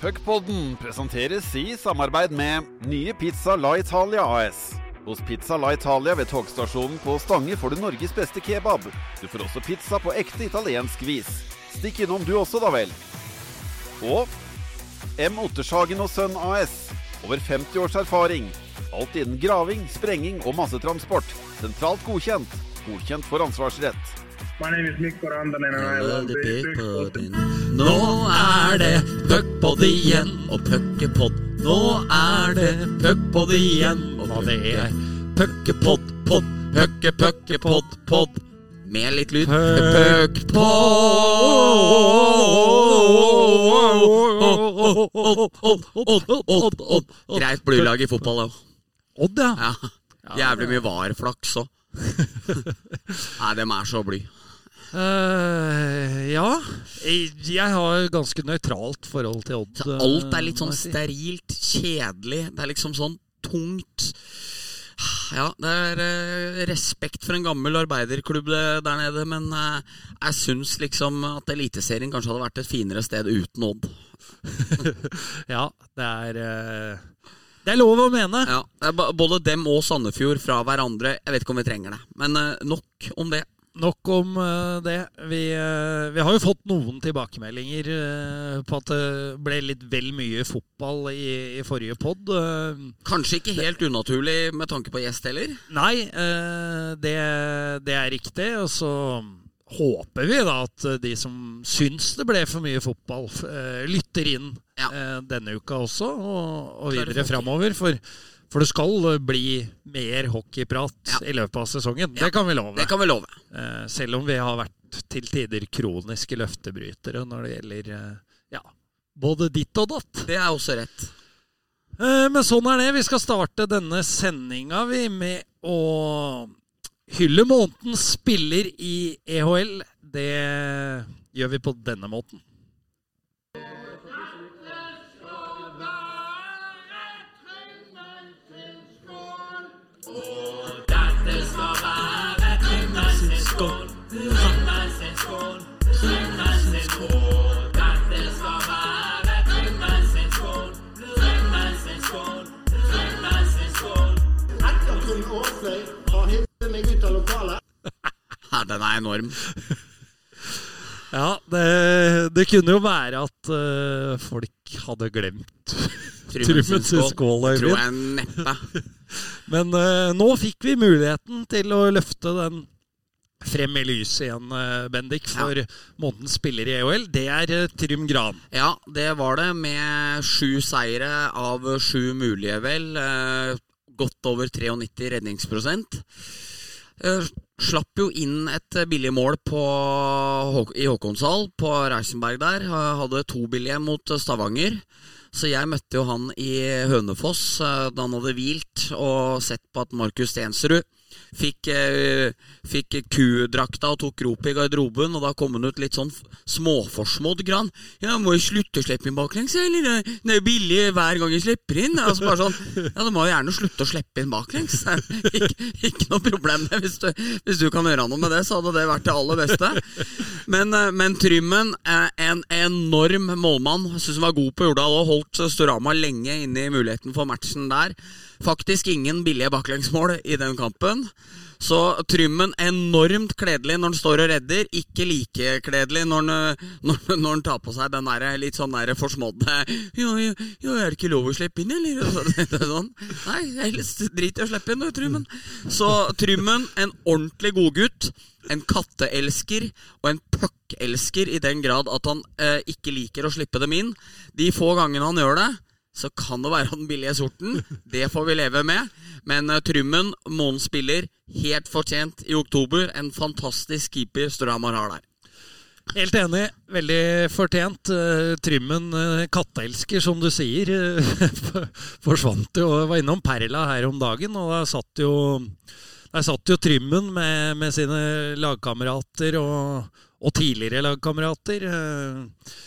Puckpodden presenteres i samarbeid med nye Pizza La Italia AS. Hos Pizza La Italia ved togstasjonen på Stange får du Norges beste kebab. Du får også pizza på ekte italiensk vis. Stikk innom du også, da vel. Og M. Ottershagen og Sønn AS. Over 50 års erfaring. Alt innen graving, sprenging og massetransport. Sentralt godkjent. Godkjent for ansvarsrett. My name is Mikko Rantanen and I love the Puckpodden. Nå er det puckpod igjen, og puckepod. Nå er det puckpod igjen, og hva det er puckepod, pod, pucke, puckepod, pod. Med litt lyd. Puckpod. Greit blylag i fotball, òg. Odd, ja. Jævlig mye var-flaks òg. Nei, dem er så bly. Eh, ja. Jeg, har ganske nøytralt forhold til Odd. Så eh, alt er litt sånn må sterilt, kjedelig. Det er liksom sånn tungt. Ja, det er eh, respekt for en gammel arbeiderklubb der nede, men eh, jeg syns liksom at Eliteserien kanskje hadde vært et finere sted uten Odd. Ja, det er eh, Det er lov å mene. Ja, Både dem og Sandefjord fra hverandre. Jeg vet ikke om vi trenger det, men eh, nok om det. Nok om eh, det. Vi, eh, vi har jo fått noen tilbakemeldinger eh, på at det ble litt vel mye fotball i, i forrige pod. Kanskje ikke helt unaturlig med tanke på gjest heller. Nei, det, det er riktig. Og så håper vi da at de som syns det ble for mye fotball, lytter inn Ja. denne uka også, og, og videre framover. For, for det skal eh, bli mer hockeyprat Ja. i løpet av sesongen. Ja, Det kan vi love. Det kan vi love. Eh, selv om vi har vært til tider kroniske løftebrytere når det gjelder eh, ja, både ditt og datt. Det er også rett. Eh, Men sånn er det. Vi skal starte denne sendinga vi med å hylle månedens spiller i EHL. Det gjør vi på denne måten. Ja, den er enorm. Ja, det, det kunne jo være at uh, folk hadde glemt Trummens skål. Tror jeg neppe. Men uh, nå fikk vi muligheten til å løfte den frem i lyset igjen, eh, Bendik, for månedens spiller i EOL. Det er Trym Gran. Ja, det var det med sju seire av sju mulige, vel. Godt over 93 redningsprosent. Eh, slapp jo inn et billig mål på, i Håkonshall, på Reisenberg der. Eh, Hadde to billige mot Stavanger. Så jeg møtte jo han i Hønefoss eh, da han hadde hvilt og sett på at Markus Stensrud fikk, eh, fikk kudrakta og tok ropet i garderoben, og da kom han ut litt sånn småforsmådd grann. Ja, må jo slutte å slippe inn baklengs, eller? Det er jo billig hver gang jeg slipper inn. Altså bare sånn, ja, du må jo gjerne slutte å slippe inn baklengs. ikke, ikke noe problem det. Hvis du, hvis du kan gjøre noe med det, så hadde det vært det aller beste. Men, eh, men Trymmen, en enorm målmann. Syns han var god på Jordal og holdt Storama lenge inne i muligheten for matchen der. Faktisk ingen billige baklengsmål i den kampen. Så Trymmen enormt kledelig når han står og redder. Ikke like kledelig når han, når, når han tar på seg den der, litt sånn der forsmådde jo, jo, jo, er det ikke lov å slippe inn, eller? Så, sånn. Nei, helst drit i å slippe inn, du, Trymmen. Så Trymmen, en ordentlig godgutt. En katteelsker og en puckelsker i den grad at han eh, ikke liker å slippe dem inn. De få gangene han gjør det, så kan det være den billige sorten. Det får vi leve med. Men uh, Trymmen, månens spiller, helt fortjent i oktober. En fantastisk keeper Storhamar har der. Helt enig. Veldig fortjent. Uh, Trymmen, uh, katteelsker, som du sier, eh, forsvant jo. Og var innom Perla her om dagen, og der satt jo, der satt jo Trymmen med, med sine lagkamerater og, og tidligere lagkamerater. Eh,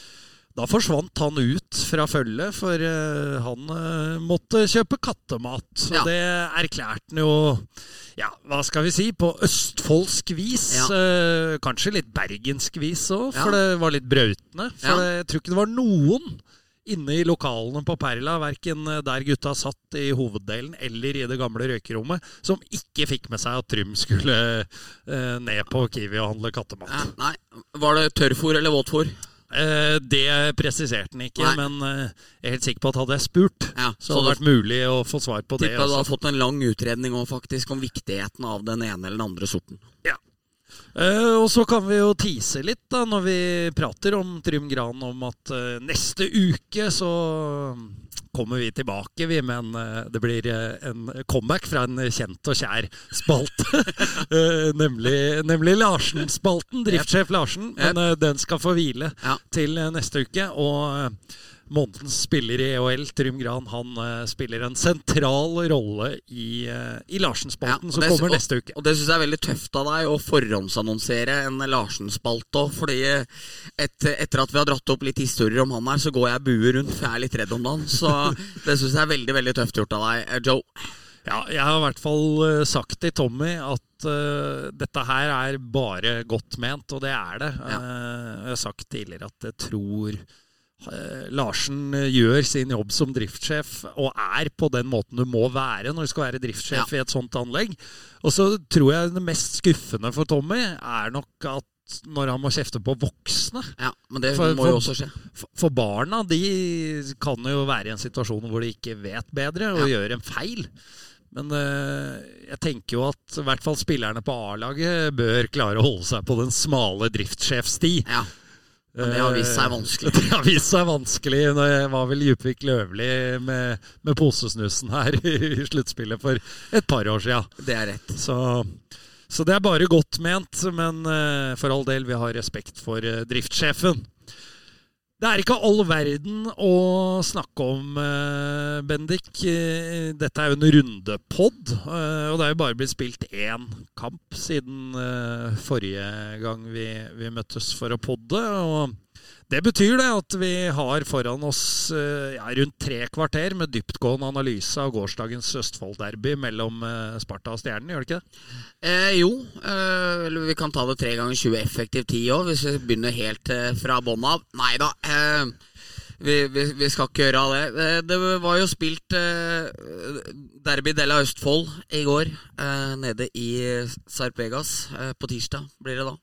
Da forsvant han ut fra følget, for eh, han eh, måtte kjøpe kattemat. Så Ja. det erklærte han jo, ja, hva skal vi si, på østfoldsk vis. Ja. Eh, kanskje litt bergensk vis òg, for det var litt brautende. For jeg tror ikke det var noen inne i lokalene på Perla, verken der gutta satt i hoveddelen eller i det gamle røykerommet, som ikke fikk med seg at Trym skulle eh, ned på Kiwi og handle kattemat. Nei, Var det tørrfôr eller våtfôr? Eh, det presiserte han ikke, Nei. men eh, jeg er helt sikker på at hadde jeg spurt, Ja, så hadde det vært mulig å få svar på det. Tipper du har fått en lang utredning også, faktisk, om viktigheten av den ene eller den andre sorten. Eh, og så kan vi jo tease litt da når vi prater om Trym Gran om at uh, neste uke så kommer vi tilbake, vi, men uh, det blir en comeback fra en kjent og kjær spalte. Nemlig nemlig Larsen-spalten. Driftssjef Larsen. Men den skal få hvile Ja. til neste uke. Og månedens spiller i EHL, Trym Gran, han uh, spiller en sentral rolle i, uh, i Larsen-spalten, ja, som kommer neste uke. Og det syns jeg er veldig tøft av deg å forhåndsannonsere en Larsen-spalte òg, fordi et, etter at vi har dratt opp litt historier om han her, så går jeg bue rundt, for jeg er litt redd om han. Så det syns jeg er veldig, veldig tøft gjort av deg, eh, Joe. Ja, jeg har i hvert fall eh, sagt til Tommy at uh, dette her er bare godt ment, og det er det. Ja. Uh, jeg har sagt tidligere at jeg tror eh, Larsen eh, gjør sin jobb som driftssjef, og er på den måten du må være når du skal være driftssjef i et sånt anlegg. Og så tror jeg det mest skuffende for Tommy er nok at når han må kjefte på voksne Ja, Men det For- må jo også skje. For- For barna de kan jo være i en situasjon hvor de ikke vet bedre og Ja. gjør en feil. Men eh, jeg tenker jo at i hvert fall spillerne på A-laget bør klare å holde seg på den smale driftssjefsti. Ja, men det har vist seg vanskelig. Det har vist seg vanskelig. Jeg var vel Djupvik Løvli med, med posesnussen her i sluttspillet for et par år sia. Det er rett. Så, så det er bare godt ment, men eh, for all del, vi har respekt for eh, driftssjefen. Det er ikke all verden å snakke om, eh, Bendik. Eh, Dette er jo en rundepod, eh, og det er jo bare blitt spilt én kamp siden forrige gang vi, vi møttes for å podde. Og det betyr det at vi har foran oss eh, ja, rundt tre kvarter med dyptgående analyse av gårsdagens Østfold-derby mellom eh, Sparta og Stjernen, gjør det ikke det? Eh, jo, eh, vi kan ta det tre ganger 20 effektiv tid òg, hvis vi begynner helt eh, fra bånn av. Nei da, eh, vi, vi, vi skal ikke gjøre det. Det var jo spilt Derby Della Østfold i går, nede i Sarpegas på tirsdag, blir det da.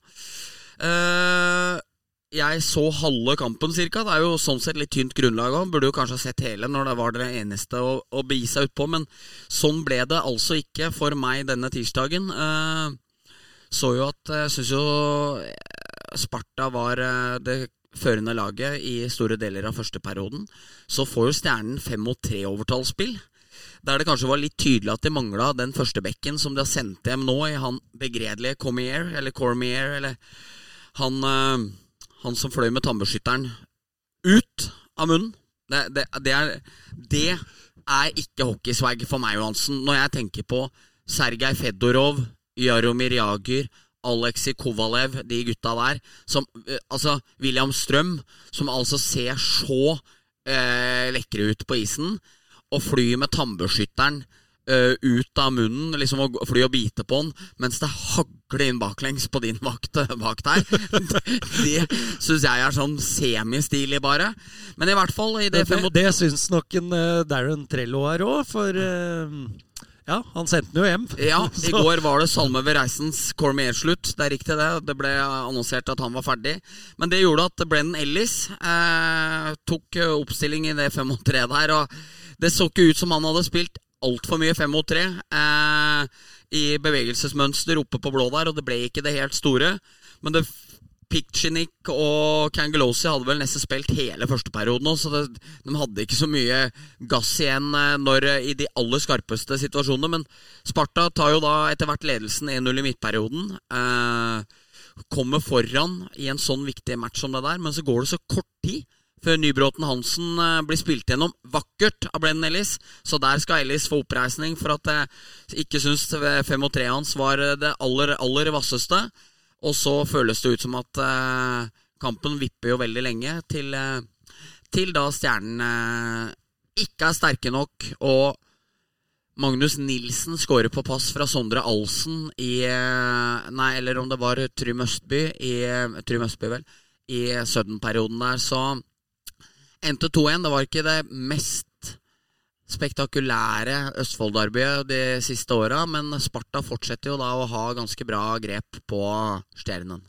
Eh, jeg så halve kampen cirka. Det er jo sånn sett litt tynt grunnlag òg. Burde jo kanskje ha sett hele når det var det eneste å, å begi seg utpå, men sånn ble det altså ikke for meg denne tirsdagen. Eh, så jo at Jeg syns jo eh, Sparta var eh, det førende laget i store deler av første perioden. Så får jo Stjernen fem mot tre overtallsspill. Der det kanskje var litt tydelig at de mangla den første bekken som de har sendt hjem nå, i han begredelige Cormier, eller Cormier, eller han, eh, han som fløy med tannbeskytteren ut av munnen. Det, det, det, er, det er ikke hockeyswag for meg, Johansen. Når jeg tenker på Sergej Fedorov, Jaromir Jager, Aleksej Kovalev, de gutta der, som eh, Altså, William Strøm, som altså ser så eh, lekre ut på isen, og flyr med tannbeskytteren eh, ut av munnen, liksom og fly og bite på den, mens det hagler inn baklengs på din vakt bak der. det syns jeg er sånn semistilig, bare. Men i hvert fall i det Det, det, det syns nok en uh, Darren Trello her òg, for uh ja, han sendte den jo hjem. Ja, i går var det Salme ved Reisens Cormier-slutt. Det er riktig, det. Det ble annonsert at han var ferdig. Men det gjorde at Brennan Ellis eh, tok oppstilling i det 5 mot 3 der. Og det så ikke ut som han hadde spilt altfor mye 5 mot 3 eh, i bevegelsesmønster oppe på blå der, og det ble ikke det helt store. Men det Pikchinik og Kangelosi hadde vel nesten spilt hele første perioden også, så det, de hadde ikke så mye gass igjen eh, når, i de aller skarpeste situasjonene. Men Sparta tar jo da etter hvert ledelsen 1-0 i midtperioden. Eh, kommer foran i en sånn viktig match som det der, men så går det så kort tid før Nybråten Hansen eh, blir spilt gjennom vakkert av Brennan Ellis. Så der skal Ellis få oppreisning for at jeg ikke syns 5 og 3 hans var eh, det aller, aller vasseste. Og så føles det ut som at eh, kampen vipper jo veldig lenge til, eh, til da Stjernen eh, ikke er sterke nok, og Magnus Nilsen skårer på pass fra Sondre Alsen i eh, Nei, eller om det var Trym Østby i Trym Østby, vel. I Sudden-perioden der, så Endte 2-1. Det var ikke det mest spektakulære Østfold-derbyet de siste åra, men Sparta fortsetter jo da å ha ganske bra grep på Stjernen.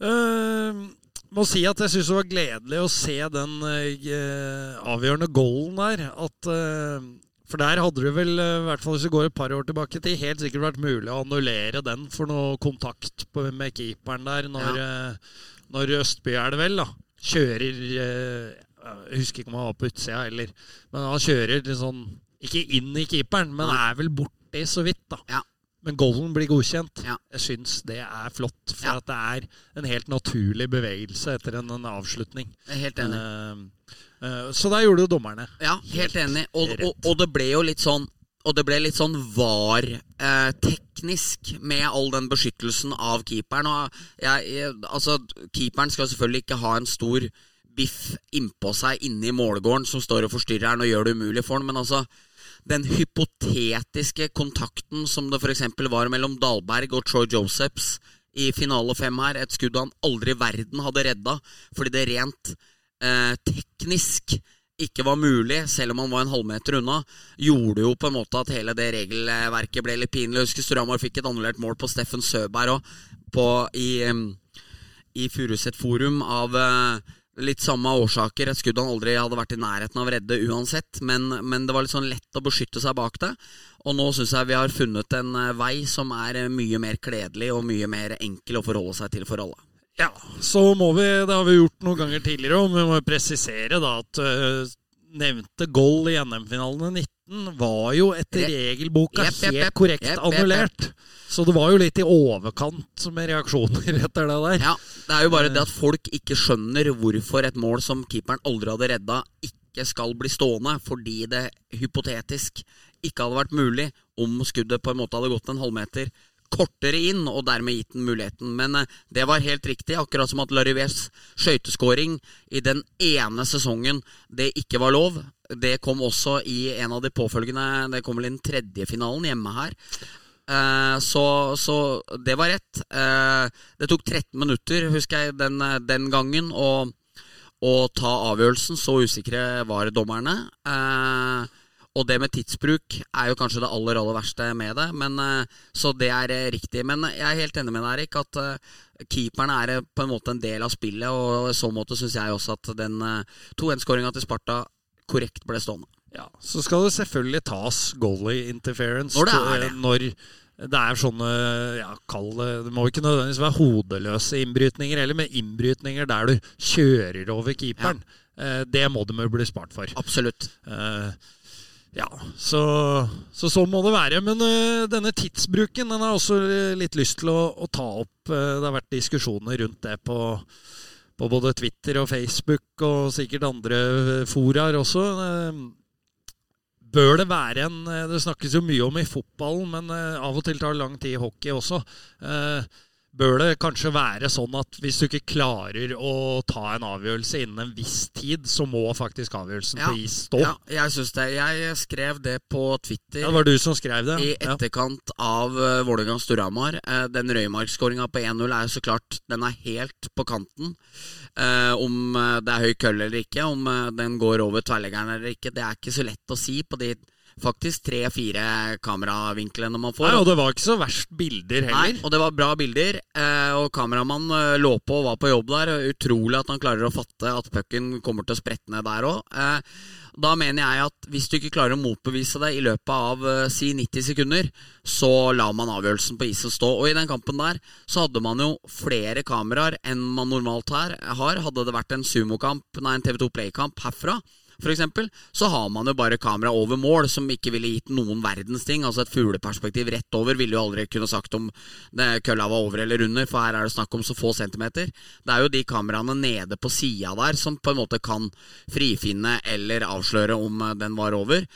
Uh, må si at jeg syns det var gledelig å se den uh, avgjørende goalen der. At, uh, for der hadde det vel, i hvert fall hvis vi går et par år tilbake til, helt sikkert vært mulig å annullere den for noe kontakt på, med keeperen der når, ja. når Østby er det vel, da. Kjører Jeg husker ikke om han var på utsida heller, men han kjører sånn Ikke inn i keeperen, men er vel borti så vidt, da. Ja. Men golden blir godkjent. Ja. Jeg syns det er flott. For Ja. at det er en helt naturlig bevegelse etter en, en avslutning. Helt enig. Uh, uh, så der gjorde jo dommerne. Ja, helt enig. Og, og, og det ble jo litt sånn og det ble litt sånn VAR-teknisk med all den beskyttelsen av keeperen. Og jeg, jeg, altså, keeperen skal selvfølgelig ikke ha en stor biff innpå seg inne i målgården som står og forstyrrer han og gjør det umulig for han, men altså den hypotetiske kontakten som det f.eks. var mellom Dahlberg og Troy Josephs i finale fem her, et skudd han aldri i verden hadde redda, fordi det rent eh, teknisk ikke var mulig, selv om han var en halvmeter unna, gjorde jo på en måte at hele det regelverket ble litt pinlig. Jeg husker Storhamar fikk et annullert mål på Steffen Søberg òg, i, i Furuset Forum av eh, litt samme årsaker. Et skudd han aldri hadde vært i nærheten av å redde uansett, men, men det var litt sånn lett å beskytte seg bak det. Og nå syns jeg vi har funnet en eh, vei som er eh, mye mer kledelig og mye mer enkel å forholde seg til for alle. Ja, så må vi, det har vi gjort noen ganger tidligere, og vi må presisere da at øh, nevnte goal i NM-finalene 19 var jo etter regelboka regelboka yep, yep, helt korrekt annullert. Så det var jo litt i overkant med reaksjoner etter det der. Ja, Det er jo bare det at folk ikke skjønner hvorfor et mål som keeperen aldri hadde redda, ikke skal bli stående, fordi det hypotetisk ikke hadde vært mulig om skuddet på en måte hadde gått en halvmeter kortere inn, og dermed gitt den muligheten. Men eh, det var helt riktig, akkurat som at Larivés skøyteskåring i den ene sesongen det ikke var lov. Det kom også i en av de påfølgende Det kom vel i den tredje finalen hjemme her. Eh, så, så det var rett. Eh, det tok 13 minutter, husker jeg, den, den gangen, å ta avgjørelsen. Så usikre var dommerne. Eh, og det med tidsbruk er jo kanskje det aller aller verste med det. Men, eh, så det er eh, riktig. Men jeg er helt enig med deg, Erik, at keeperne keeperen er eh, på en måte en del av spillet. Og i så måte syns jeg også at den eh, 2-1-skåringa til Sparta korrekt ble stående. Ja, Så skal det selvfølgelig tas goalie interference Når det er det. når det er sånne ja, kall det Det må ikke nødvendigvis være hodeløse innbrytninger heller, men innbrytninger der du kjører over keeperen. Ja. det må de jo bli spart for. Absolutt. Ja, så, så sånn må det være. Men uh, denne tidsbruken den har jeg også eh, litt lyst til å, å ta opp. Uh, det har vært diskusjoner rundt det på, på både Twitter og Facebook og sikkert andre foraer også. Uh, Bør det være en Det snakkes jo mye om i fotballen, men av og til tar det lang tid i hockey også. Eh, Bør det kanskje være sånn at hvis du ikke klarer å ta en avgjørelse innen en viss tid, så må faktisk avgjørelsen Ja. på is stå? Ja, jeg syns det. Jeg skrev det på Twitter. Ja, det var du som skrev det? I etterkant av uh, Vålerenga Storhamar. Eh, den Røymark-skåringa på 1-0 er jo så klart Den er helt på kanten. Eh, om det er høy kølle eller ikke, om den går over tverrleggeren eller ikke, det er ikke så lett å si på de faktisk tre-fire kameravinklene man får. Nei, og det var ikke så verst bilder heller. Nei, og det var bra bilder. Eh, og kameramannen eh, lå på og var på jobb der. Utrolig at han klarer å fatte at pucken kommer til å sprette ned der òg. Eh, da mener jeg at hvis du ikke klarer å motbevise det i løpet av si 90 sekunder, så lar man avgjørelsen på isen stå. Og i den kampen der så hadde man jo flere kameraer enn man normalt her har. Hadde det vært en sumokamp, nei, en TV2 Play-kamp herfra, eksempel, så har man jo bare kamera over mål, som ikke ville gitt noen verdens ting. Altså Et fugleperspektiv rett over ville jo aldri kunne sagt om kølla var over eller under, for her er det snakk om så få centimeter. Det er jo de kameraene nede på sida der som på en måte kan frifinne eller avsløre om eh, den var over.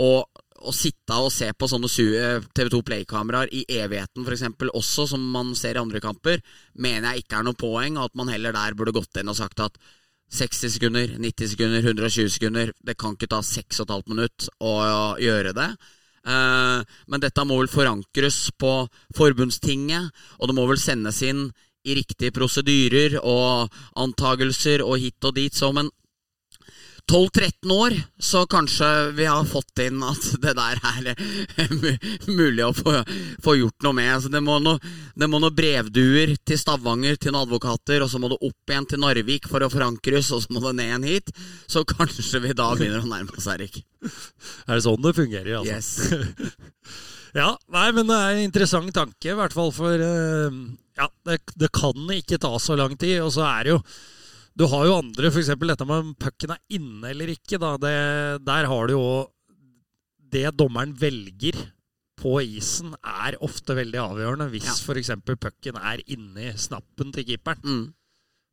Og å sitte og se på sånne eh, TV2 Play-kameraer i evigheten f.eks. også, som man ser i andre kamper, mener jeg ikke er noe poeng, og at man heller der burde gått inn og sagt at 60 sekunder, 90 sekunder, 120 sekunder Det kan ikke ta 6,5 minutt å gjøre det. Eh, men dette må vel forankres på forbundstinget, og det må vel sendes inn i riktige prosedyrer og antagelser og hit og dit. Så, men 12-13 år, så kanskje vi har fått inn at det der er mulig å få, få gjort noe med. Altså, det, må noe, det må noe brevduer til Stavanger til noen advokater, og så må det opp igjen til Narvik for å forankres, og så må det ned igjen hit. Så kanskje vi da begynner å nærme oss, Erik. Er det sånn det fungerer, altså? Yes. Ja, nei, men det er en interessant tanke, i hvert fall for eh, Ja, det, det kan ikke ta så lang tid. Og så er det jo Du har jo andre, f.eks. dette med om pucken er inne eller ikke. Da. Det, der har du jo Det dommeren velger på isen, er ofte veldig avgjørende. Hvis Ja. f.eks. pucken er inni snappen til keeperen, Mm,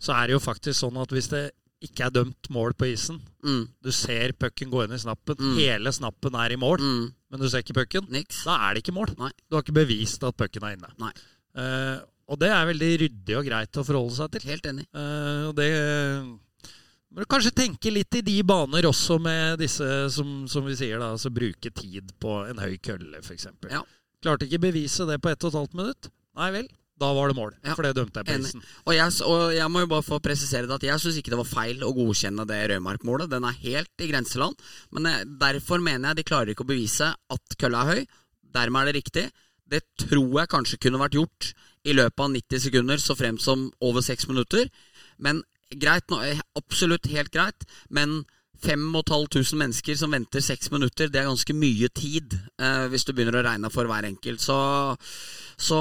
så er det jo faktisk sånn at hvis det ikke er dømt mål på isen mm, Du ser pucken gå inn i snappen, Mm. hele snappen er i mål, mm. men du ser ikke pucken. Da er det ikke mål. Nei. Du har ikke bevist at pucken er inne. Nei. Eh, og det er veldig ryddig og greit å forholde seg til. Helt enig. Uh, og det må du kanskje tenke litt i de baner også med disse som, som vi sier, da, altså bruke tid på en høy kølle, f.eks. Ja. Klarte ikke bevise det på ett og et halvt minutt? Nei vel, da var det mål. Ja. For det dømte jeg på isen. Og jeg, og jeg må jo bare få presisere det at jeg syns ikke det var feil å godkjenne det Rødmark-målet. Den er helt i grenseland. Men jeg, derfor mener jeg de klarer ikke å bevise at kølla er høy. Dermed er det riktig. Det tror jeg kanskje kunne vært gjort i løpet av 90 sekunder, så fremt som over 6 minutter. Men greit, nå, eh, absolutt helt greit. Men 5500 mennesker som venter 6 minutter, det er ganske mye tid eh, hvis du begynner å regne for hver enkelt. Så, så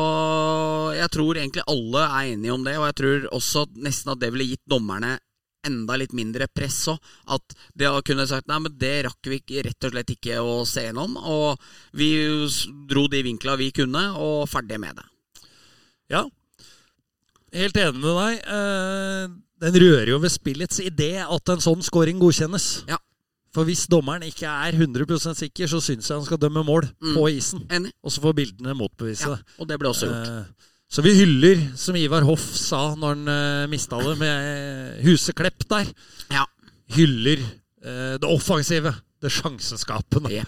jeg tror egentlig alle er enige om det, og jeg tror også nesten at det ville gitt dommerne enda litt mindre press òg. At de har kunnet sagt nei, men det rakk vi rett og slett ikke å se gjennom. Og vi dro de vinkla vi kunne, og ferdig med det. Ja, helt enig med deg. Eh, den rører jo ved spillets idé at en sånn scoring godkjennes. Ja. For hvis dommeren ikke er 100% sikker, så syns jeg han skal dømme mål Mm. på isen. Enig. Og så får bildene motbevise Ja, og det ble også gjort. Eh, så vi hyller, som Ivar Hoff sa når han uh, mista det med eh, Huseklepp der, Ja. hyller eh, det offensive, det sjanseskapende.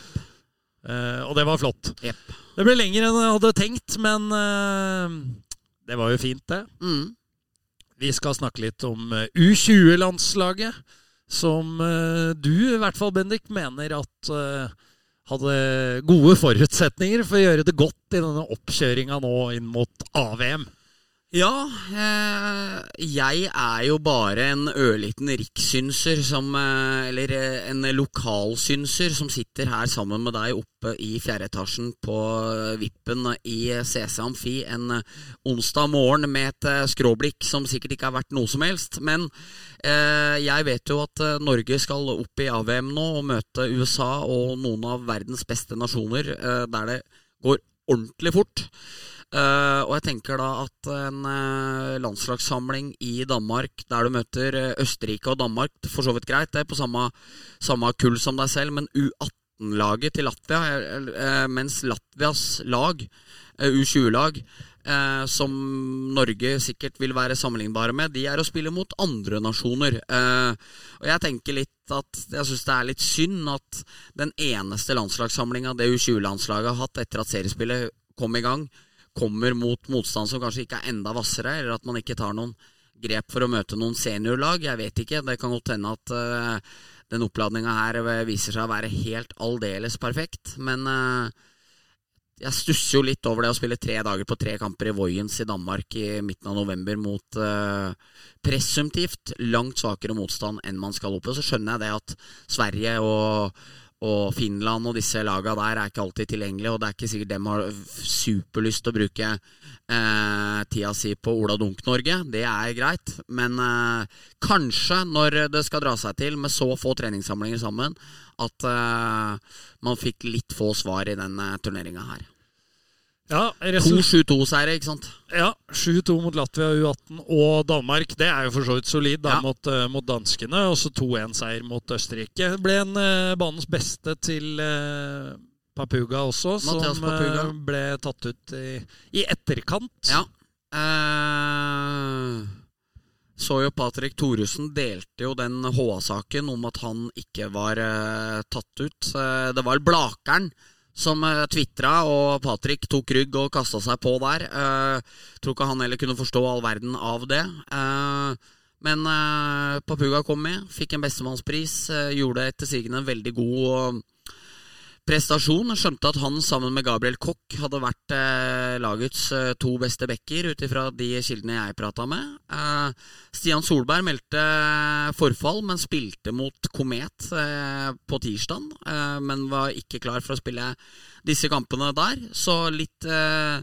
Eh, og det var flott. Yep. Det ble lenger enn jeg hadde tenkt, men eh, det var jo fint, det. Mm. Vi skal snakke litt om eh, U20-landslaget, som eh, du i hvert fall, Bendik, mener at eh, hadde gode forutsetninger for å gjøre det godt i denne oppkjøringa nå inn mot AVM. Ja, eh, jeg er jo bare en ørliten rikssynser som eh, Eller eh, en lokalsynser som sitter her sammen med deg oppe i fjerde etasjen på vippen i CC Amfi en onsdag morgen med et skråblikk som sikkert ikke har vært noe som helst. Men jeg vet jo at Norge skal opp i AVM nå og møte USA og noen av verdens beste nasjoner, der det går ordentlig fort. Eh, og jeg tenker da at en uh, landslagssamling i Danmark der du møter eh, Østerrike og Danmark, for så vidt greit, det er på samme, samme kull som deg selv, men U18-laget til Latvia, eh, mens Latvias lag, eh, U20-lag, eh, som Norge sikkert vil være sammenlignbare med, de er å spille mot andre nasjoner. Og jeg tenker litt at jeg syns det er litt synd at den eneste landslagssamlinga det U20-landslaget har hatt etter at seriespillet kom i gang, kommer mot motstand som kanskje ikke er enda hvassere, eller at man ikke tar noen grep for å møte noen seniorlag. Jeg vet ikke. Det kan godt hende at uh, den oppladninga her eh, viser seg å være helt aldeles perfekt. Men uh, jeg stusser jo litt over det å spille tre dager på tre kamper i Voyens i Danmark i midten av november mot uh, presumptivt langt svakere motstand enn man skal opp i. Så skjønner jeg det at Sverige og og Finland og disse laga der er ikke alltid tilgjengelige, og det er ikke sikkert dem har superlyst til å bruke eh, tida si på Ola Dunk-Norge. Det er greit, men eh, kanskje når det skal dra seg til med så få treningssamlinger sammen, at eh, man fikk litt få svar i denne turneringa her. Ja, To resul- 7-2-seire, ikke sant? ja 7-2 mot Latvia U18 og Danmark. Det er jo for så vidt solid da, Ja. mot, uh, mot danskene. Og så 2-1-seier mot Østerrike. Ble en uh, banens beste til uh, Papuga også, Mathias som Papuga. ble tatt ut i, i etterkant. Ja. Så jo Patrick Thoresen delte jo den HA-saken om at han ikke var tatt ut. Det var Blakeren som uh, tvitra, og Patrick tok rygg og kasta seg på der. Eh, tror ikke han heller kunne forstå all verden av det. Eh, Men eh, Papuga kom med, fikk en bestemannspris, eh, gjorde etter sigende en veldig god eh, prestasjon. Skjønte at han sammen med Gabriel Koch hadde vært eh, lagets eh, to beste backer, ut ifra de kildene jeg prata med. Eh, Stian Solberg meldte forfall, men spilte mot Komet eh, på tirsdag. Eh, men var ikke klar for å spille disse kampene der, så litt eh,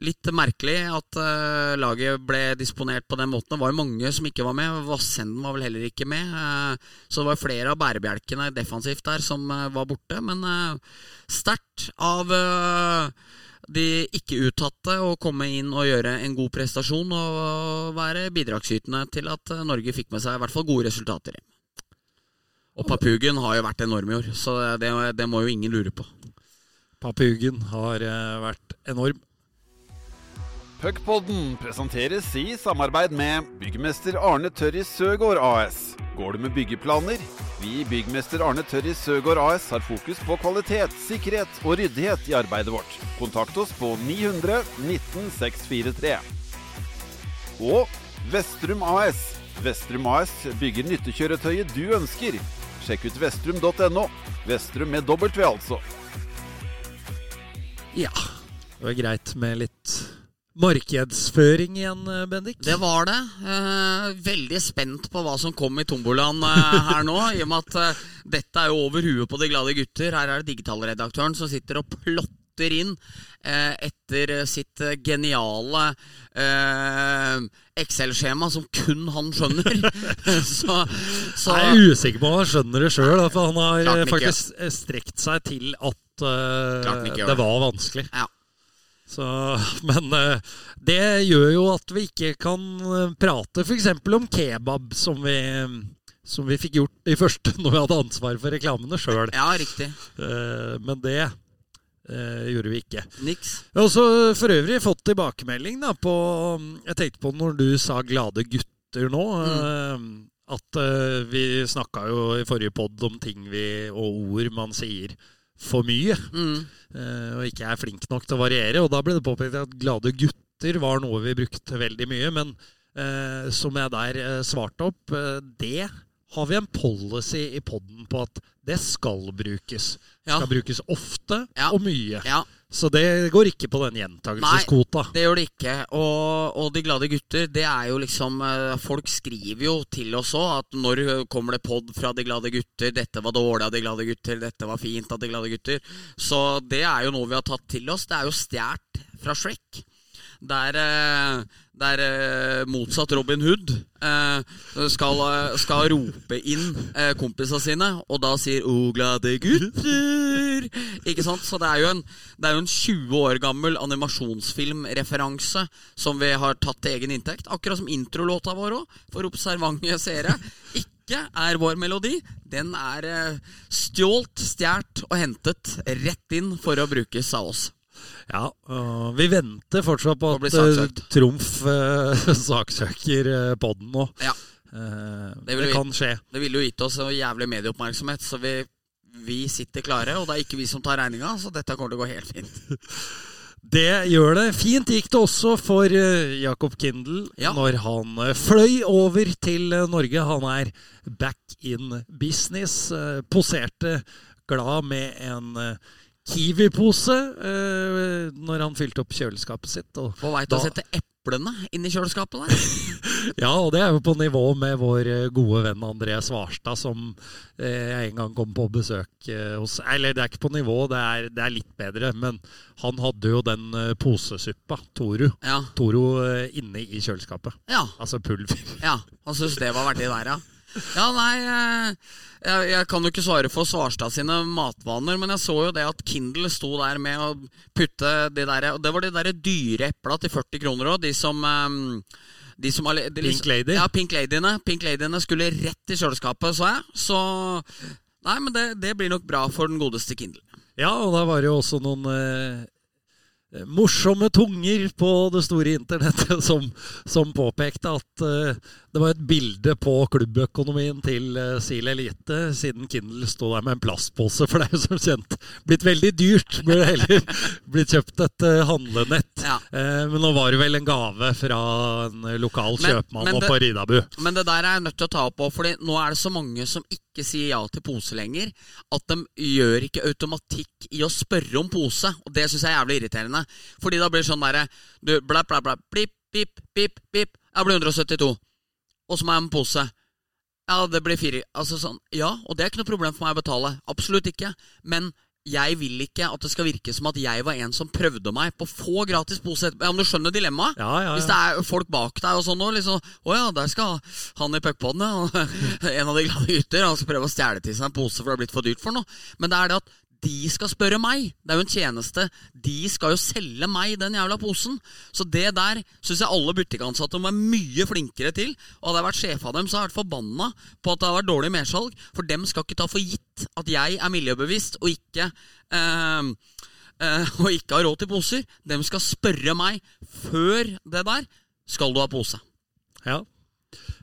Litt merkelig at uh, laget ble disponert på den måten. Det var jo mange som ikke var med. Vassenden var vel heller ikke med. Uh, så det var flere av bærebjelkene defensivt der som uh, var borte. Men sterkt av de ikke-uttatte å komme inn og gjøre en god prestasjon og være bidragsytende til at Norge fikk med seg i hvert fall gode resultater. Og Papugen har jo vært enorm i år, så det, det må jo ingen lure på. Papugen har vært enorm. Puckpodden presenteres i samarbeid med byggmester Arne Tørris Søgaard AS. Går du med byggeplaner? Vi i Byggmester Arne Tørris Søgaard AS har fokus på kvalitet, sikkerhet og ryddighet i arbeidet vårt. Kontakt oss på 900 19 643. Og Vestrum AS. Vestrum AS bygger nyttekjøretøyet du ønsker. Sjekk ut vestrum.no. Vestrum med W, altså. Ja. Det var greit med litt markedsføring igjen, eh, Bendik. Det var det. Eh, veldig spent på hva som kom i tombolaen eh, her nå. I og med at dette er jo over huet på de glade gutter. Her er det digitalredaktøren som sitter og plotter inn eh, etter sitt geniale eh, Excel-skjema som kun han skjønner. så, så Jeg er usikker på om han skjønner det sjøl, for han har faktisk strekt seg til at det. var vanskelig. Ja. Så, men eh, det gjør jo at vi ikke kan eh, prate f.eks. om kebab, som vi, som vi fikk gjort i første når vi hadde ansvar for reklamene sjøl. ja, riktig. Men det eh, gjorde vi ikke. Niks. Har også for øvrig fått tilbakemelding da, på Jeg tenkte på når du sa 'glade gutter' nå. eh, At eh, vi snakka jo i forrige pod om ting vi, og ord man sier for mye. Mm. og ikke er flink nok til å variere. Og da ble det påpekt at 'glade gutter' var noe vi brukte veldig mye. Men eh, som jeg der eh, svarte opp, eh, det har vi en policy i poden på at det skal brukes. Ja. Skal brukes ofte Ja. og mye. Ja, Så det går ikke på den gjentagelseskvota. det gjør det ikke. Og, og De glade gutter, det er jo liksom eh, Folk skriver jo til oss òg at når kommer det pod fra De glade gutter? Dette var dårlig av De glade gutter, dette var fint av De glade gutter. Så det er jo noe vi har tatt til oss. Det er jo stjålet fra Shrek. Der, eh, der eh, motsatt Robin Hood eh, skal, eh, skal rope inn kompisene sine, og da sier 'O glade gutter'. Ikke sant? Så det er jo en, det er jo en 20 år gammel animasjonsfilmreferanse som vi har tatt til egen inntekt. Akkurat som introlåta vår òg, for observante seere. Ikke er vår melodi. Den er stjålet, stjålet og hentet rett inn for å brukes av oss. Ja, og vi venter fortsatt på at eh. Trumf eh, saksøker uh, podden nå. Ja. Det det, kan vi- skje. Det ville jo gitt oss en jævlig medieoppmerksomhet, så vi, vi sitter klare. Og det er ikke vi som tar regninga, så dette kommer til å gå helt fint. Det gjør det. Fint gikk det også for Jakob Kindle Ja. når han fløy over til Norge. Han er back in business. poserte glad med en Kiwi-pose eh, når han fylte opp kjøleskapet sitt. Og På vei til å sette eplene inn i kjøleskapet der. Ja, og det er jo på nivå med vår eh, gode venn André Svarstad, som eh, jeg en gang kom på besøk eh, hos Eller det er ikke på nivå, det er, det er litt bedre, men han hadde jo den eh, posesuppa, Toru, Ja, Toru eh, inne i kjøleskapet. ja, Altså pulver. ja. Han syntes det var verdig der, ja. Ja, nei, jeg, jeg kan jo ikke svare for Svarstad sine matvaner, men jeg så jo det at Kindle sto der med å putte de der Og det var de der dyre epla til 40 kroner òg, de som eh, de som, de, de Pink Lady? Ja, Pink Ladyene. Pink Ladyene skulle rett i kjøleskapet, så jeg. Så Nei, men det, det blir nok bra for den godeste Kindle. Ja, og da var det jo også noen eh, morsomme tunger på det store internettet som, som påpekte at eh, det var et bilde på klubbøkonomien til uh, Sil Elite, siden Kindle sto der med en plastpose. For det er jo som kjent blitt veldig dyrt. Burde heller blitt kjøpt et eh, handlenett Ja. Eh, men nå var det vel en gave fra en lokal Men- kjøpmann men det- på Ridabu. Men det der er jeg nødt til å ta opp òg, for nå er det så mange som ikke sier ja til pose lenger. At de gjør ikke automatikk i å spørre om pose. Og det syns jeg er jævlig irriterende. Fordi da blir det sånn derre Du, blæ, blæ, blæ, blip, pip, pip, pip. Jeg blir 172. Og så må jeg ha en pose. Ja, det blir fire Altså sånn, Ja, og det er ikke noe problem for meg å betale. Absolutt ikke. Men jeg vil ikke at det skal virke som at jeg var en som prøvde meg på få gratis pose. Ja, Om du skjønner dilemmaet? Ja, ja, Hvis det er folk bak deg og sånn òg, liksom Å ja, der skal han i puckpoden, ja. En av de glade gutter. Han skal prøve å stjele til seg en pose for det har blitt for dyrt for noe. Men det er det at de skal spørre meg. Det er jo en tjeneste. De skal jo selge meg den jævla posen. Så det der syns jeg alle butikkansatte må være mye flinkere til. Og hadde jeg vært sjef av dem, så hadde jeg vært forbanna på at det har vært dårlig mersalg. For dem skal ikke ta for gitt at jeg er miljøbevisst og ikke eh, eh, og ikke har råd til poser. Dem skal spørre meg før det der skal du ha pose. Ja.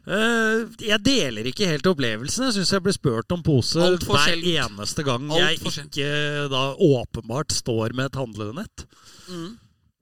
Eh, jeg deler ikke helt opplevelsen. Jeg syns jeg blir spurt om pose hver eneste gang jeg ikke da åpenbart står med et handlenett. Mm.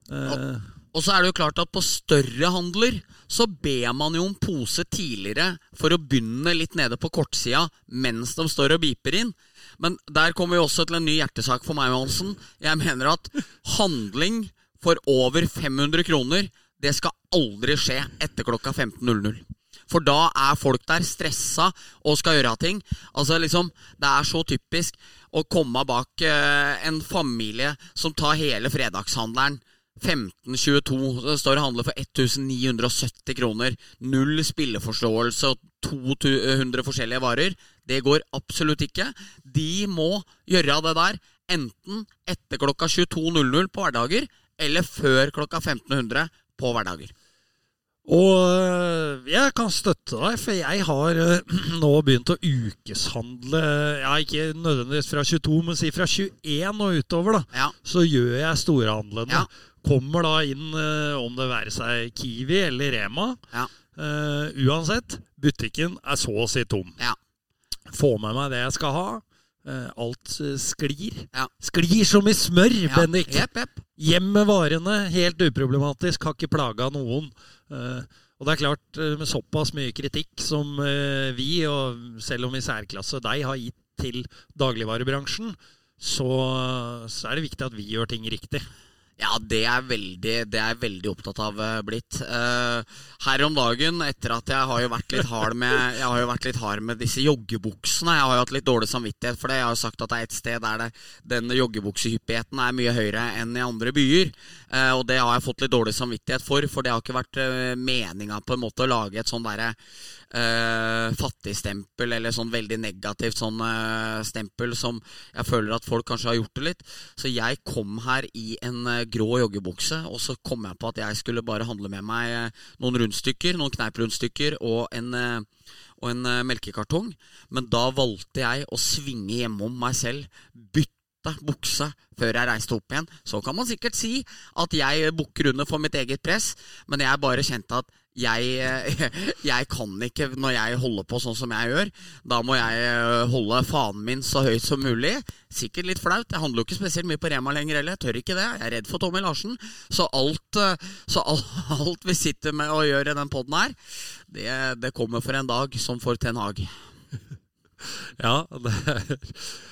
Uh, Og så er det jo klart at på større handler så ber man jo om pose tidligere for å begynne litt nede på kortsida mens de står og biper inn. Men der kommer vi også til en ny hjertesak for meg, Hansen. Jeg mener at handling for over 500 kroner, det skal aldri skje etter klokka 15.00. For da er folk der stressa og skal gjøre ting. Altså liksom, Det er så typisk å komme bak eh, en familie som tar hele fredagshandleren 1522 det står og handler for 1970 kroner. Null spilleforståelse og 200 forskjellige varer. Det går absolutt ikke. De må gjøre det der enten etter klokka 22.00 på hverdager eller før klokka 1500 på hverdager. Og eh, jeg kan støtte deg, for jeg har eh, nå begynt å ukeshandle Ja, ikke nødvendigvis fra 22, men si fra 21 og utover, da. Ja. Så gjør jeg storhandlene. Ja. Kommer da inn, eh, om det være seg Kiwi eller Rema. Ja. Uh, uansett, butikken er så å si tom. Ja. Få med meg det jeg skal ha. Uh, alt sklir. Ja. Sklir som i smør, Ja. Bendik! Jepp, jepp. Hjem med varene, helt uproblematisk, har ikke plaga noen. Eh, og det er klart, eh, med såpass mye kritikk som eh, vi, og selv om i særklasse deg, har gitt til dagligvarebransjen, så, så er det viktig at vi gjør ting riktig. Ja, det er veldig, det er jeg veldig opptatt av blitt. Her om dagen, etter at jeg har jo vært litt hard med Jeg har jo vært litt hard med disse joggebuksene. Jeg har jo hatt litt dårlig samvittighet for det. Jeg har jo sagt at det er et sted der det, den joggebuksehyppigheten er mye høyere enn i andre byer. Eh, og det har jeg fått litt dårlig samvittighet for, for det har ikke vært uh, meninga på en måte å lage et sånn derre uh, fattigstempel, eller sånn veldig negativt sånn uh, stempel som jeg føler at folk kanskje har gjort det litt. Så jeg kom her i en eh, grå joggebukse, og så kom jeg på at jeg skulle bare handle med meg eh, noen rundstykker, noen kneiprundstykker og en eh, og en eh, melkekartong. Men da valgte jeg å svinge hjemom meg selv. Bytte bukse før jeg reiste opp igjen. Så kan man sikkert si at jeg bukker under for mitt eget press, men jeg bare kjente at jeg, jeg kan ikke, når jeg holder på sånn som jeg gjør, da må jeg eh, holde fanen min så høyt som mulig. Sikkert litt flaut. Jeg handler jo ikke spesielt mye på Rema lenger heller. Jeg tør ikke det. Jeg er redd for Tommy Larsen. Så alt, eh, så alt, vi sitter med og gjør i den poden her, det, det kommer for en dag som for Ten Hag. Ja, er,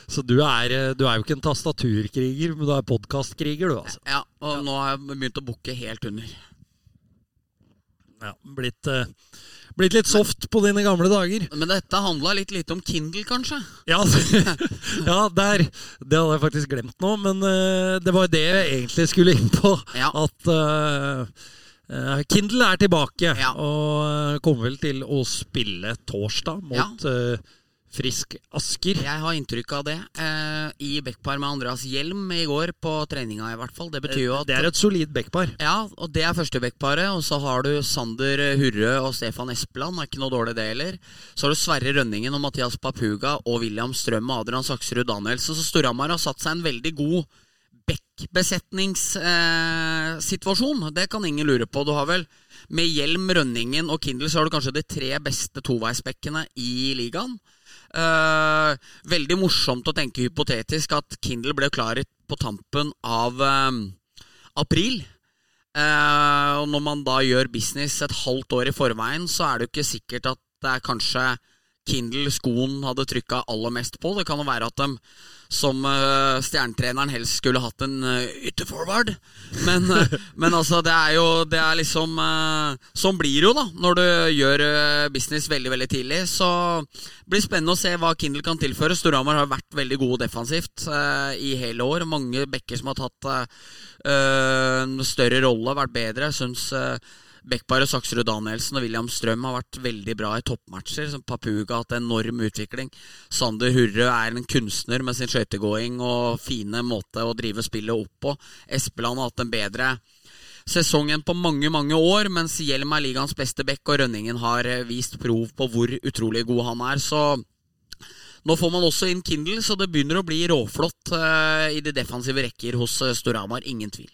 Så du er, du er jo ikke en tastaturkriger, men du er podkastkriger, du, altså. Ja, og nå har jeg begynt å bukke helt under. Ja, blitt, eh, blitt litt soft på dine gamle dager. Men dette handla litt lite om Kindle, kanskje? Ja, ja der, det hadde jeg faktisk glemt nå, men eh, det var det jeg egentlig skulle inn på. Ja. At eh, Kindle er tilbake, Ja. og kommer vel til å spille torsdag mot eh, Frisk Asker. Jeg har inntrykk av det. Eh, I backpar med Andreas Hjelm i går, på treninga i hvert fall. Det betyr jo at Det er et solid backpar. Ja, og det er første backparet. Og så har du Sander Hurre og Stefan Espeland. Er ikke noe dårlig, det heller. Så har du Sverre Rønningen og Mathias Papuga og William Strøm og Adrian Saksrud Danielsen. Så Storhamar har satt seg en veldig god backbesetningssituasjon. Eh, det kan ingen lure på. Du har vel med Hjelm, Rønningen og Kindle så har du kanskje de tre beste toveisbekkene i ligaen. Eh, veldig morsomt å tenke hypotetisk at Kindle ble klar på tampen av eh, april. Eh, og når man da gjør business et halvt år i forveien, så er det jo ikke sikkert at det er kanskje Kindle skoen hadde trykka aller mest på. Det kan jo være at de som uh, stjernetreneren helst skulle hatt en uh, ytterforward. Men, uh, men altså, det er jo det er liksom Sånn blir det jo, da, når du gjør business veldig veldig tidlig. Så det blir spennende å se hva Kindle kan tilføre. Storhamar har vært veldig gode defensivt i hele år. Mange bekker som har tatt en større rolle, vært bedre. Jeg syns og Saksrud Danielsen og William Strøm har vært veldig bra i toppmatcher. Som Papuga har hatt enorm utvikling. Sander Hurre er en kunstner med sin skøytegåing og fine måte å drive spillet opp på. Espeland har hatt en bedre sesongen på mange mange år, mens Hjelm er ligaens beste bekk, og Rønningen har vist prov på hvor utrolig god han er. Så nå får man også inn Kindle, så det begynner å bli råflott uh, i de defensive rekker hos uh, Storhamar. Ingen tvil.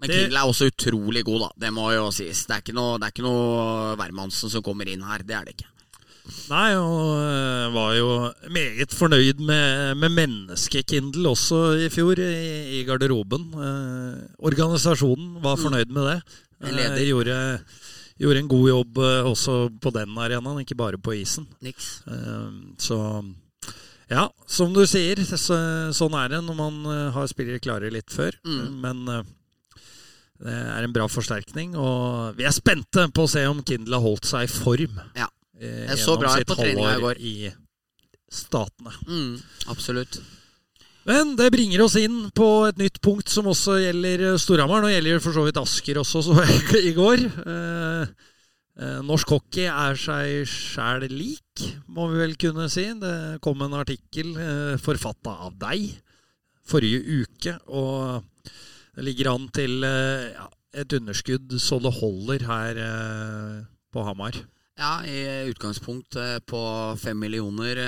Men. Kindle er også utrolig god, da. Det må jo sies. Det er ikke noe, det noe Wermansen som kommer inn her. Det er det ikke. Nei, og uh, var jo meget fornøyd med, med menneskekindle også i fjor, i, i garderoben. Eh, organisasjonen var mm. fornøyd med det. Eh, gjorde, gjorde, en god jobb også på den arenaen, ikke bare på isen. Niks. så ja, som du sier, så, sånn er det når man har spillere klare litt før. Mm. Men det er en bra forsterkning, og vi er spente på å se om Kindle har holdt seg i form. Ja. Jeg så bra ut på treninga i går. I statene. Mm, absolutt. Men det bringer oss inn på et nytt punkt som også gjelder Storhamar. Nå gjelder for så vidt Asker også, så jeg i går. Eh, eh, norsk hockey er seg sjæl lik, må vi vel kunne si. Det kom en artikkel eh, forfatta av deg forrige uke. og det ligger an til eh, ja, et underskudd så det holder her eh, på Hamar. Ja, i utgangspunkt eh, på fem millioner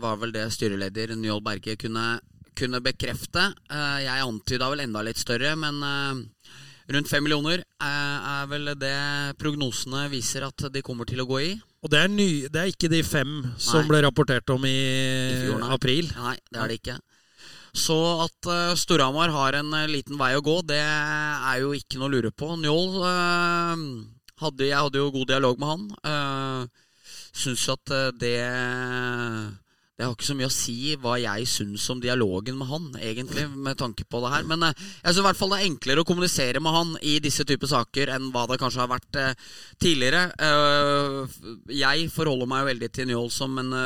var vel det styreleder Njål Berge kunne, kunne bekrefte. Jeg antyda vel enda litt større, men rundt fem millioner er vel det prognosene viser at de kommer til å gå i. Og det er, ny, det er ikke de fem som Nei. ble rapportert om i, I april? Nei, det er det ikke. Så at uh, Storhamar har en uh, liten vei å gå, det er jo ikke noe å lure på. Njål uh, hadde, Jeg hadde jo god dialog med han. Uh, Syns at det det har ikke så mye å si hva jeg syns om dialogen med han, egentlig, med tanke på det her. Men eh, jeg syns i hvert fall det er enklere å kommunisere med han i disse typer saker enn hva det kanskje har vært eh, tidligere. Eh, jeg forholder meg jo veldig til Njål som en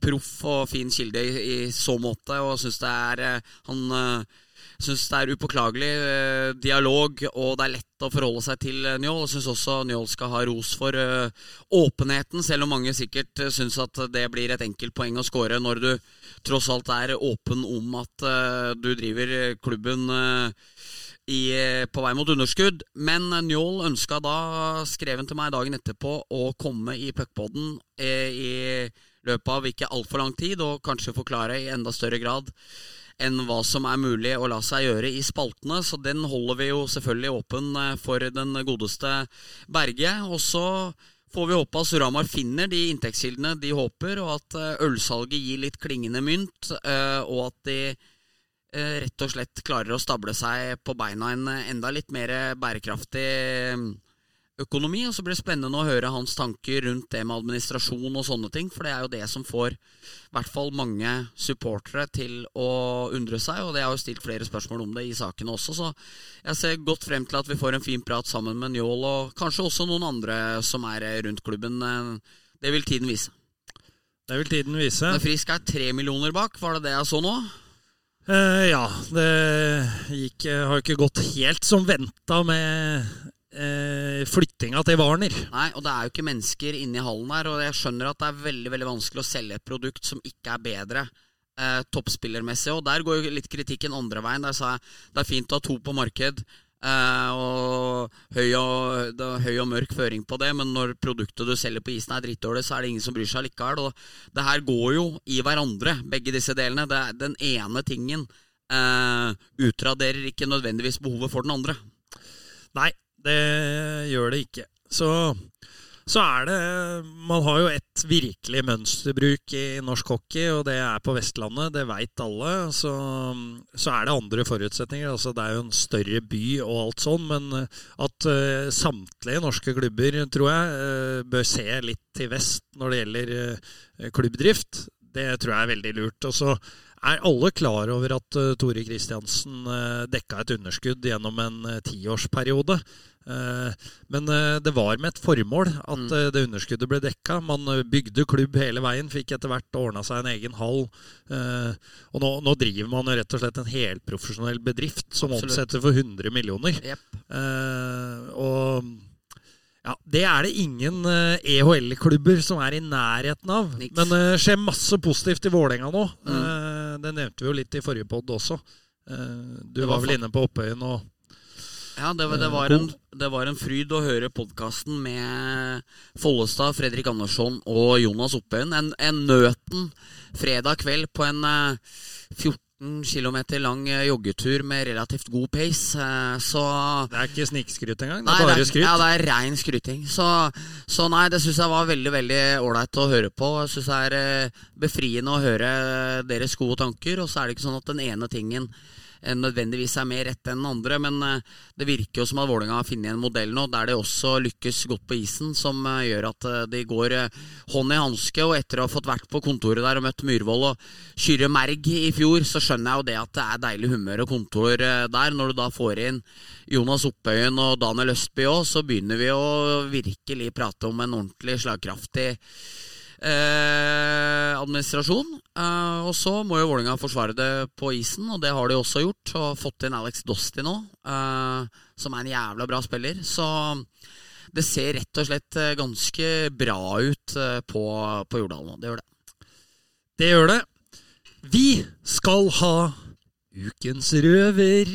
proff og fin kilde i, så måte, og syns det er Han syns det er upåklagelig eh, dialog, og det er lett å forholde seg til eh, Njål. Syns også Njål skal ha ros for eh, åpenheten, selv om mange sikkert uh, syns at det blir et enkelt poeng å score når du tross alt er åpen om at du driver klubben i, på vei mot underskudd. Men Njål ønska da, skrev han til meg dagen etterpå, å komme i puckpoden i løpet av ikke altfor lang tid, og kanskje forklare i enda større grad enn hva som er mulig å la seg gjøre i spaltene. Så den holder vi jo selvfølgelig åpen eh, for den godeste Berge. Og så får vi håpe at Suramar finner de inntektskildene de håper, og at eh, ølsalget gir litt klingende mynt, eh, og at de rett og slett klarer å stable seg på beina en enda litt mer bærekraftig økonomi. Og så blir det spennende å høre hans tanker rundt det med administrasjon og sånne ting. For det er jo det som får i hvert fall mange supportere til å undre seg. Og det har jo stilt flere spørsmål om det i sakene også. Så jeg ser godt frem til at vi får en fin prat sammen med Njål, og kanskje også noen andre som er rundt klubben. Det vil tiden vise. Det vil tiden vise. Men Frisk er tre millioner bak, var det det jeg så nå? Uh, ja, det gikk, har ikke gått helt som venta med eh, flyttinga til Warner. Nei, og det er jo ikke mennesker inne i hallen her. Og jeg skjønner at det er veldig veldig vanskelig å selge et produkt som ikke er bedre eh, toppspillermessig. Og der går jo litt kritikken andre veien. Der sa jeg det er fint å ha to på marked. Eh, og, høy og, det er høy og mørk føring på det, men når produktet du selger på isen er drittdårlig, så er det ingen som bryr seg likevel. Og det her går jo i hverandre, begge disse delene. Det er den ene tingen eh, utraderer ikke nødvendigvis behovet for den andre. Nei, det gjør det ikke. Så så er det Man har jo et virkelig mønsterbruk i norsk hockey, og det er på Vestlandet. Det veit alle. Så, så, er det andre forutsetninger. Altså, det er jo en større by og alt sånn, men at uh, samtlige norske klubber, tror jeg, uh, bør se litt til vest når det gjelder uh, klubbdrift, det tror jeg er veldig lurt. Og så er alle klar over at uh, Tore Kristiansen uh, dekka et underskudd gjennom en uh, tiårsperiode. men det var med et formål at mm. det underskuddet ble dekka. Man bygde klubb hele veien, fikk etter hvert ordna seg en egen hall. og nå, nå, driver man rett og slett en helprofesjonell bedrift som Absolutt. omsetter for 100 millioner. Yep. og ja, Det er det ingen EHL-klubber som er i nærheten av. Niks. Men det skjer masse positivt i Vålerenga nå. Mm det nevnte vi jo litt i forrige pod også. Eh, du var, var vel inne på Oppøyen og ja, det var, det, var en, det var, en, fryd å høre podkasten med Follestad, Fredrik Andersson og Jonas Oppøyen. En, en nøten fredag kveld på en 14 14 km lang eh, joggetur med relativt god pace. Eh, så Det er ikke snikskryt engang? Det er nei, bare skryt? Ja, det er rein skryting. Så, så nei, det syns jeg var veldig veldig ålreit å høre på. Jeg syns det er eh, befriende å høre deres gode tanker. Og så er det ikke sånn at den ene tingen nødvendigvis er mer rett enn andre. Men eh, det virker jo som at Vålerenga har funnet en modell nå der det også lykkes godt på isen, som eh, gjør at de går hånd i hanske. Og etter å ha fått vært på kontoret der og møtt Myhrvold og Kyrre Merg i fjor, så skjønner jeg jo det at det er deilig humør og kontor der. Når du da får inn Jonas Oppøyen og Daniel Østby òg, så begynner vi å virkelig prate om en ordentlig slagkraftig eh, administrasjon. Eh, og så må jo Vålinga forsvare det på isen, og det har de også gjort. Og fått inn Alex Dosti nå, eh, som er en jævla bra spiller. Så det ser rett og slett eh, ganske bra ut eh, på, på Jordal nå. Det gjør det. Det gjør det. Vi skal ha ukens røver.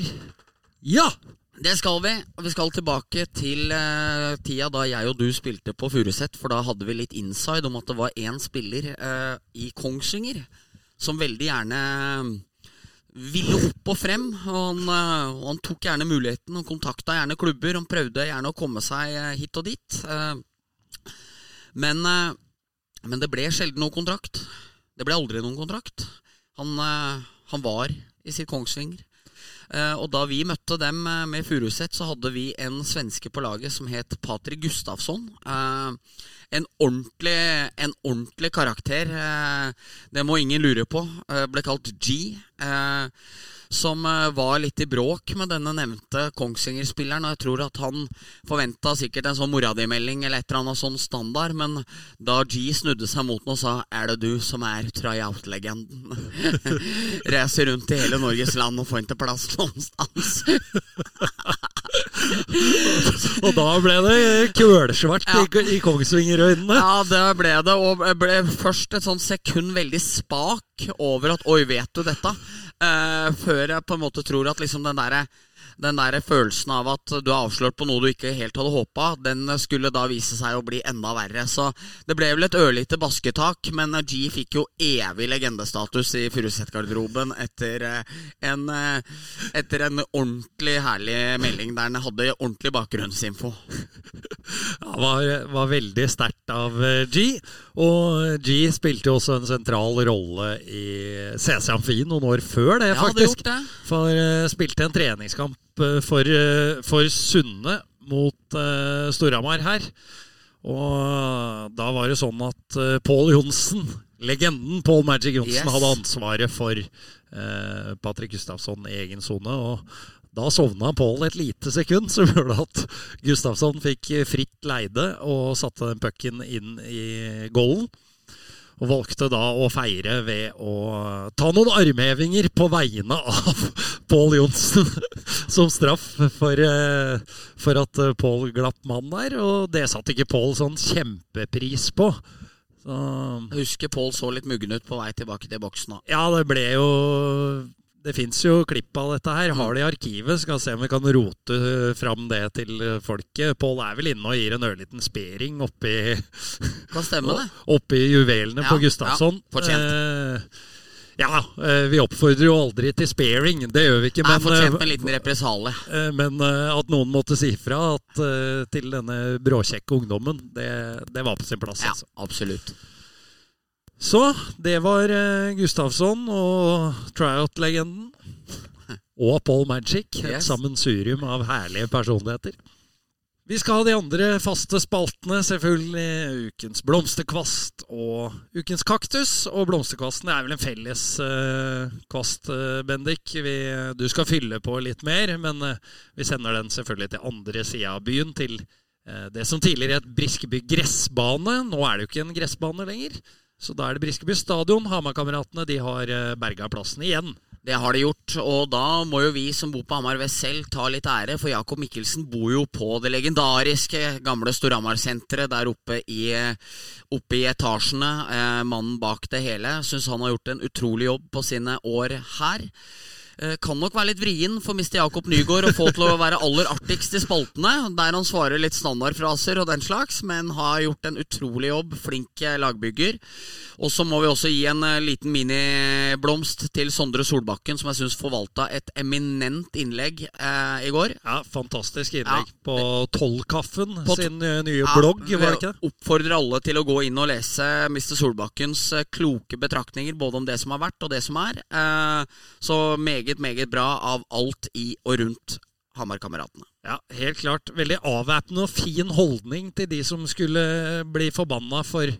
Ja! Det skal vi. og Vi skal tilbake til uh, tida da jeg og du spilte på Furuset. For da hadde vi litt inside om at det var én spiller uh, i Kongsvinger som veldig gjerne ville opp og frem. Og han, uh, han tok gjerne muligheten og kontakta gjerne klubber. Han prøvde gjerne å komme seg hit og dit. Men, men, det ble sjelden noen kontrakt. Det ble aldri noen kontrakt. Han, han var i sitt Kongsvinger. Eh, og da vi møtte dem eh, med Furuset, så hadde vi en svenske på laget som het Patrik Gustafsson. Eh, en ordentlig, en ordentlig karakter. Det må ingen lure på. Ble kalt G som eh, var litt i bråk med denne nevnte Kongsvinger-spilleren. Og jeg tror at han forventa sikkert en sånn mora di-melding eller et eller annet sånn standard. Men da G snudde seg mot den og sa 'Er det du som er tryout-legenden?' Reiser rundt i hele Norges land og får ikke plass noenstans. og da ble det kølsvart ja. i, i Kongsvinger-øynene. Ja, det ble det. Og ble først et sånn sekund veldig spak over at 'oi, vet du dette'? Uh, før jeg på en måte tror at liksom den derre den der følelsen av at du er avslørt på noe du ikke helt hadde håpa, den skulle da vise seg å bli enda verre. Så det ble vel et ørlite basketak, men G fikk jo evig legendestatus i Furuset-garderoben etter, eh, en, eh, etter en ordentlig herlig melding der han hadde ordentlig bakgrunnsinfo. Ja, var, var veldig sterkt av eh, G. Og G spilte jo også en sentral rolle i CC Amfi noen år før det, faktisk. Ja, det. For uh, spilte en treningskamp Eh, for, eh, for Sunne mot uh, Storhamar her. Og da var det sånn at uh, Pål Johnsen, legenden Paul Magic Johnsen, yes. hadde ansvaret for uh, Patrick Gustafsson i egen sone. Og da sovna Pål et lite sekund, som gjorde at Gustafsson fikk fritt leide og satte den pucken inn i goalen. Og valgte da å feire ved å ta noen armhevinger på vegne av Pål Johnsen som straff for, eh, for at eh, Pål glapp mann der. Og det satte ikke Pål sånn kjempepris på. Så. Jeg husker Pål så litt muggen ut på vei tilbake til boksen. da. Ja, det ble jo det fins jo klipp av dette her. Har det i arkivet. Skal se om vi kan rote fram det til folket. Pål er vel inne og gir en ørliten spering oppi Kan stemme det. oppi juvelene ja, på Gustavsson. Ja, fortjent. Eh, Ja, eh, vi oppfordrer jo aldri til sparing, det gjør vi ikke. Nei, Men, fortjent en eh, liten represalie. eh, men eh, at noen måtte si fra at, eh, til denne bråkjekke ungdommen, det, det var på sin plass. Ja, Altså. absolutt. Så det var eh, Gustavsson og tryout-legenden. Og Paul Magic. Et Yes. sammensurium av herlige personligheter. Vi skal ha de andre faste spaltene, selvfølgelig. Ukens blomsterkvast og ukens kaktus. Og blomsterkvasten er vel en felles uh, kvast, uh, Bendik. Vi, du skal fylle på litt mer, men vi sender den selvfølgelig til andre sida av byen. Til det som tidligere het Briskeby gressbane. Nå er det jo ikke en gressbane lenger. Så da er det Briskeby stadion. Hamarkameratene de har eh, berga plassen igjen. Det har de gjort, og da må jo vi som bor på Hamar Vest selv ta litt ære, for Jakob Mikkelsen bor jo på det legendariske gamle Storhamar-senteret der oppe i, oppe i etasjene. Eh, mannen bak det hele. Syns han har gjort en utrolig jobb på sine år her. Eh, kan nok være litt vrien for Mr. Jakob Nygaard å få til å være aller artigst i spaltene, der han svarer litt standardfraser og den slags, men har gjort en utrolig jobb. Flink eh, lagbygger. Og så må vi også gi en eh, liten miniblomst til Sondre Solbakken, som jeg syns forvalta et eminent innlegg eh, i går. Ja, Fantastisk innlegg Ja, på Tollkaffen På sin nye Ja, blogg, var det ikke det? Oppfordrer alle til å gå inn og lese Mr. Solbakkens kloke betraktninger, både om det som har vært og det som er. Eh, Så meget, meget bra av alt i og rundt Hamar-kameratene. Ja, helt klart. Veldig avvæpnende og fin holdning til de som skulle bli forbanna for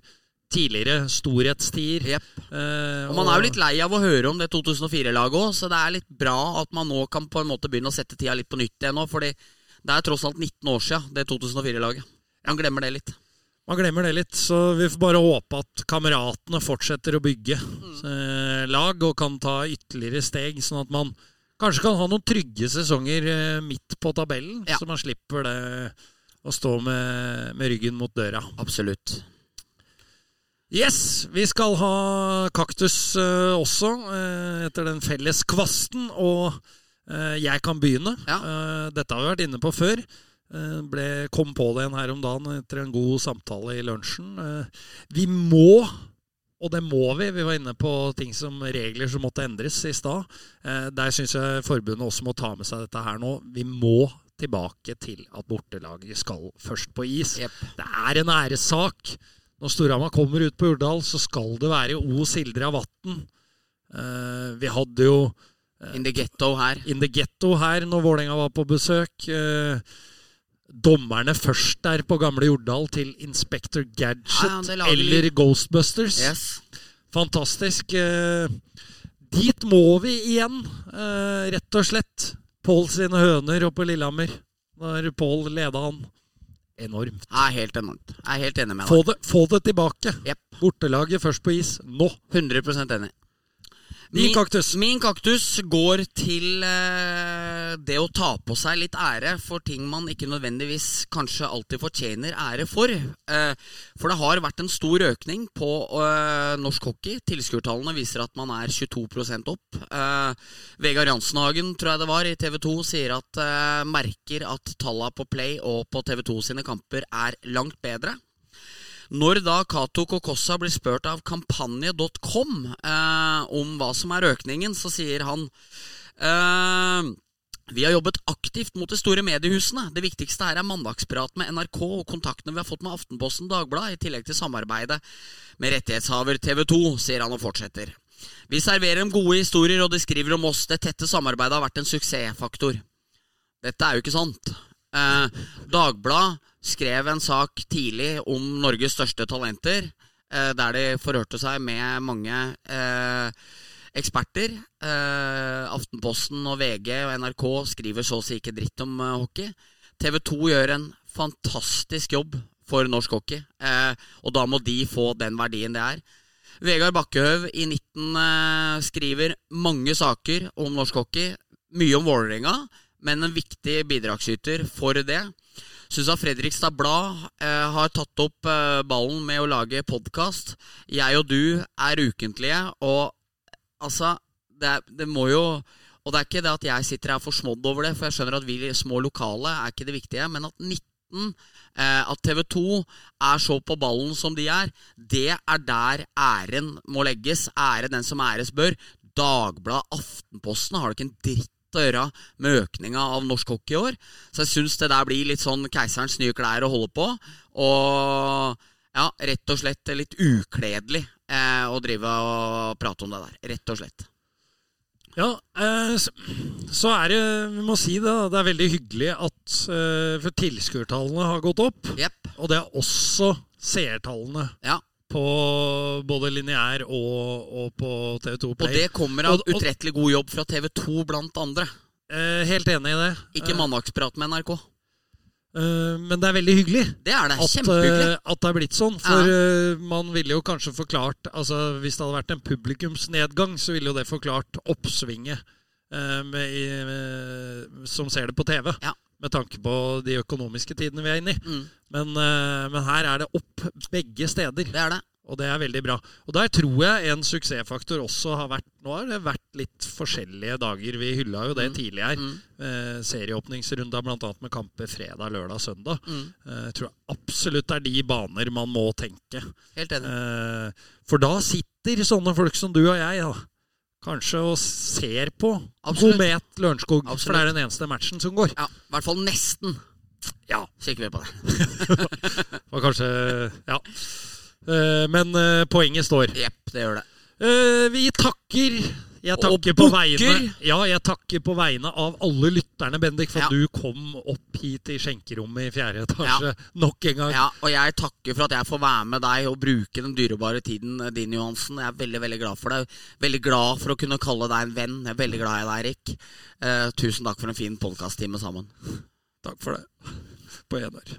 tidligere storhetstider. Yep. Eh, Og Man er jo litt lei av å høre om det 2004-laget òg, så det er litt bra at man nå kan på en måte begynne å sette tida litt på nytt igjen nå. Fordi det er tross alt 19 år sia, det 2004-laget. Man glemmer det litt. Man glemmer det litt, så vi får bare håpe at kameratene fortsetter å bygge mm. lag og kan ta ytterligere steg, sånn at man kanskje kan ha noen trygge sesonger eh, midt på tabellen, Ja. så man slipper det å stå med, med ryggen mot døra. Absolutt. Yes, vi skal ha kaktus uh, også, uh, etter den felles kvasten. Og uh, jeg kan begynne. Ja. Eh, dette har vi vært inne på før. Eh, ble, kom på det igjen her om dagen etter en god samtale i lunsjen. Eh, vi må, og det må vi, vi var inne på ting som regler som måtte endres i stad. Eh, der syns jeg forbundet også må ta med seg dette her nå. Vi må tilbake til at bortelaget skal først på is. Yep. Det er en æressak. Når Storhamar kommer ut på Urdal, så skal det være O Sildre av Vatn. Vi hadde jo In the ghetto her. In the ghetto her når Vålerenga var på besøk. Dommerne først der på gamle Jordal til Inspector Gadget Ja, ja, eller Ghostbusters. Yes. Fantastisk. Eh, dit må vi igjen, eh, rett og slett. Pål sine høner oppe på Lillehammer. Når Pål leda han enormt. Er helt enormt. Jeg er helt enig med Få deg. det, få det tilbake. Yep. Bortelaget først på is. Nå. 100% enig. Din kaktus. Min kaktus går til eh, det å ta på seg litt ære for ting man ikke nødvendigvis kanskje alltid fortjener ære for. Eh, for det har vært en stor økning på eh, norsk hockey. Tilskuertallene viser at man er 22 opp. Eh, Vegard Jansenhagen, tror jeg det var, i TV 2 sier at eh, merker at tallene på Play og på TV 2 sine kamper er langt bedre. Når da Cato Kokossa blir spurt av kampanje.com eh, om hva som er økningen, så sier han eh, vi har jobbet aktivt mot de store mediehusene. Det viktigste her er mandagsprat med NRK og kontaktene vi har fått med Aftenposten Dagbladet, i tillegg til samarbeidet med rettighetshaver TV 2, sier han og fortsetter. Vi serverer dem gode historier, og de skriver om oss. Det tette samarbeidet har vært en suksessfaktor. Dette er jo ikke sant. Eh, Dagbladet skrev en sak tidlig om Norges største talenter, eh, der de forhørte seg med mange eh, eksperter. Eh, Aftenposten og VG og NRK skriver så å si ikke dritt om hockey. TV 2 gjør en fantastisk jobb for norsk hockey, og da må de få den verdien det er. Vegard Bakkehøv i 19 eh, skriver mange saker om norsk hockey. Mye om Vålerenga, men en viktig bidragsyter for det. Syns at Fredrikstad Blad eh, har tatt opp eh, ballen med å lage podkast. Jeg og du er ukentlige, og altså det, er, det må jo Og det er ikke det at jeg sitter her forsmådd over det, for jeg skjønner at vi små lokale er ikke det viktige, men at 19 eh, at TV 2 er så på ballen som de er, det er der æren må legges. Ære den som æres bør. Dagbladet, Aftenposten har det ikke en dritt å gjøre med økninga av norsk hockey i år. Så jeg syns det der blir litt sånn keiserens nye klær å holde på. Og ja, rett og slett litt ukledelig eh, å drive og prate om det der. Rett og slett. Ja, eh, så, er det Vi må si det, det er veldig hyggelig at eh, For tilskuertallene har gått opp. Yep. Og det er også seertallene Ja. på både lineær og, og på TV2 Play. Og det kommer av Og- og- utrettelig god jobb fra TV 2, blant andre. Eh, helt enig i det. Ikke Eh, mandagsprat med NRK. eh, men det er veldig hyggelig. Det er det. at, eh, at det er blitt sånn. For eh, man ville jo kanskje forklart altså Hvis det hadde vært en publikumsnedgang, så ville jo det forklart oppsvinget eh, med, i, med, som ser det på TV. Ja. Med tanke på de økonomiske tidene vi er inne i. Mm, Men, men her er det opp begge steder. det er det. Og det er veldig bra. Og der tror jeg en suksessfaktor også har vært Nå har det vært litt forskjellige dager. Vi hylla jo det Mm. tidlig her. Mm, Eh, serieåpningsrunda bl.a. med kamper fredag, lørdag, søndag. mm. Eh, Jeg tror absolutt det er de baner man må tenke. Helt enig. Eh, For da sitter sånne folk som du og jeg da, kanskje og ser på Absolutt. Komet Lørenskog. For det er den eneste matchen som går. Ja, I hvert fall nesten. Ja. Kikker vi på det. Og kanskje Ja. Eh, Men eh, poenget står. Jepp, det gjør det. Eh, Vi takker. Jeg takker på vegne Ja, jeg takker på vegne av alle lytterne, Bendik, for at du kom opp hit i skjenkerommet i fjerde etasje nok en gang. Ja, og jeg takker for at jeg får være med deg og bruke den dyrebare tiden din, Johansen. Jeg er veldig veldig glad for det. Veldig glad for å kunne kalle deg en venn. Jeg er veldig glad i deg, Erik. Eh, tusen takk for en fin podkasttime sammen. Takk for det. På ener.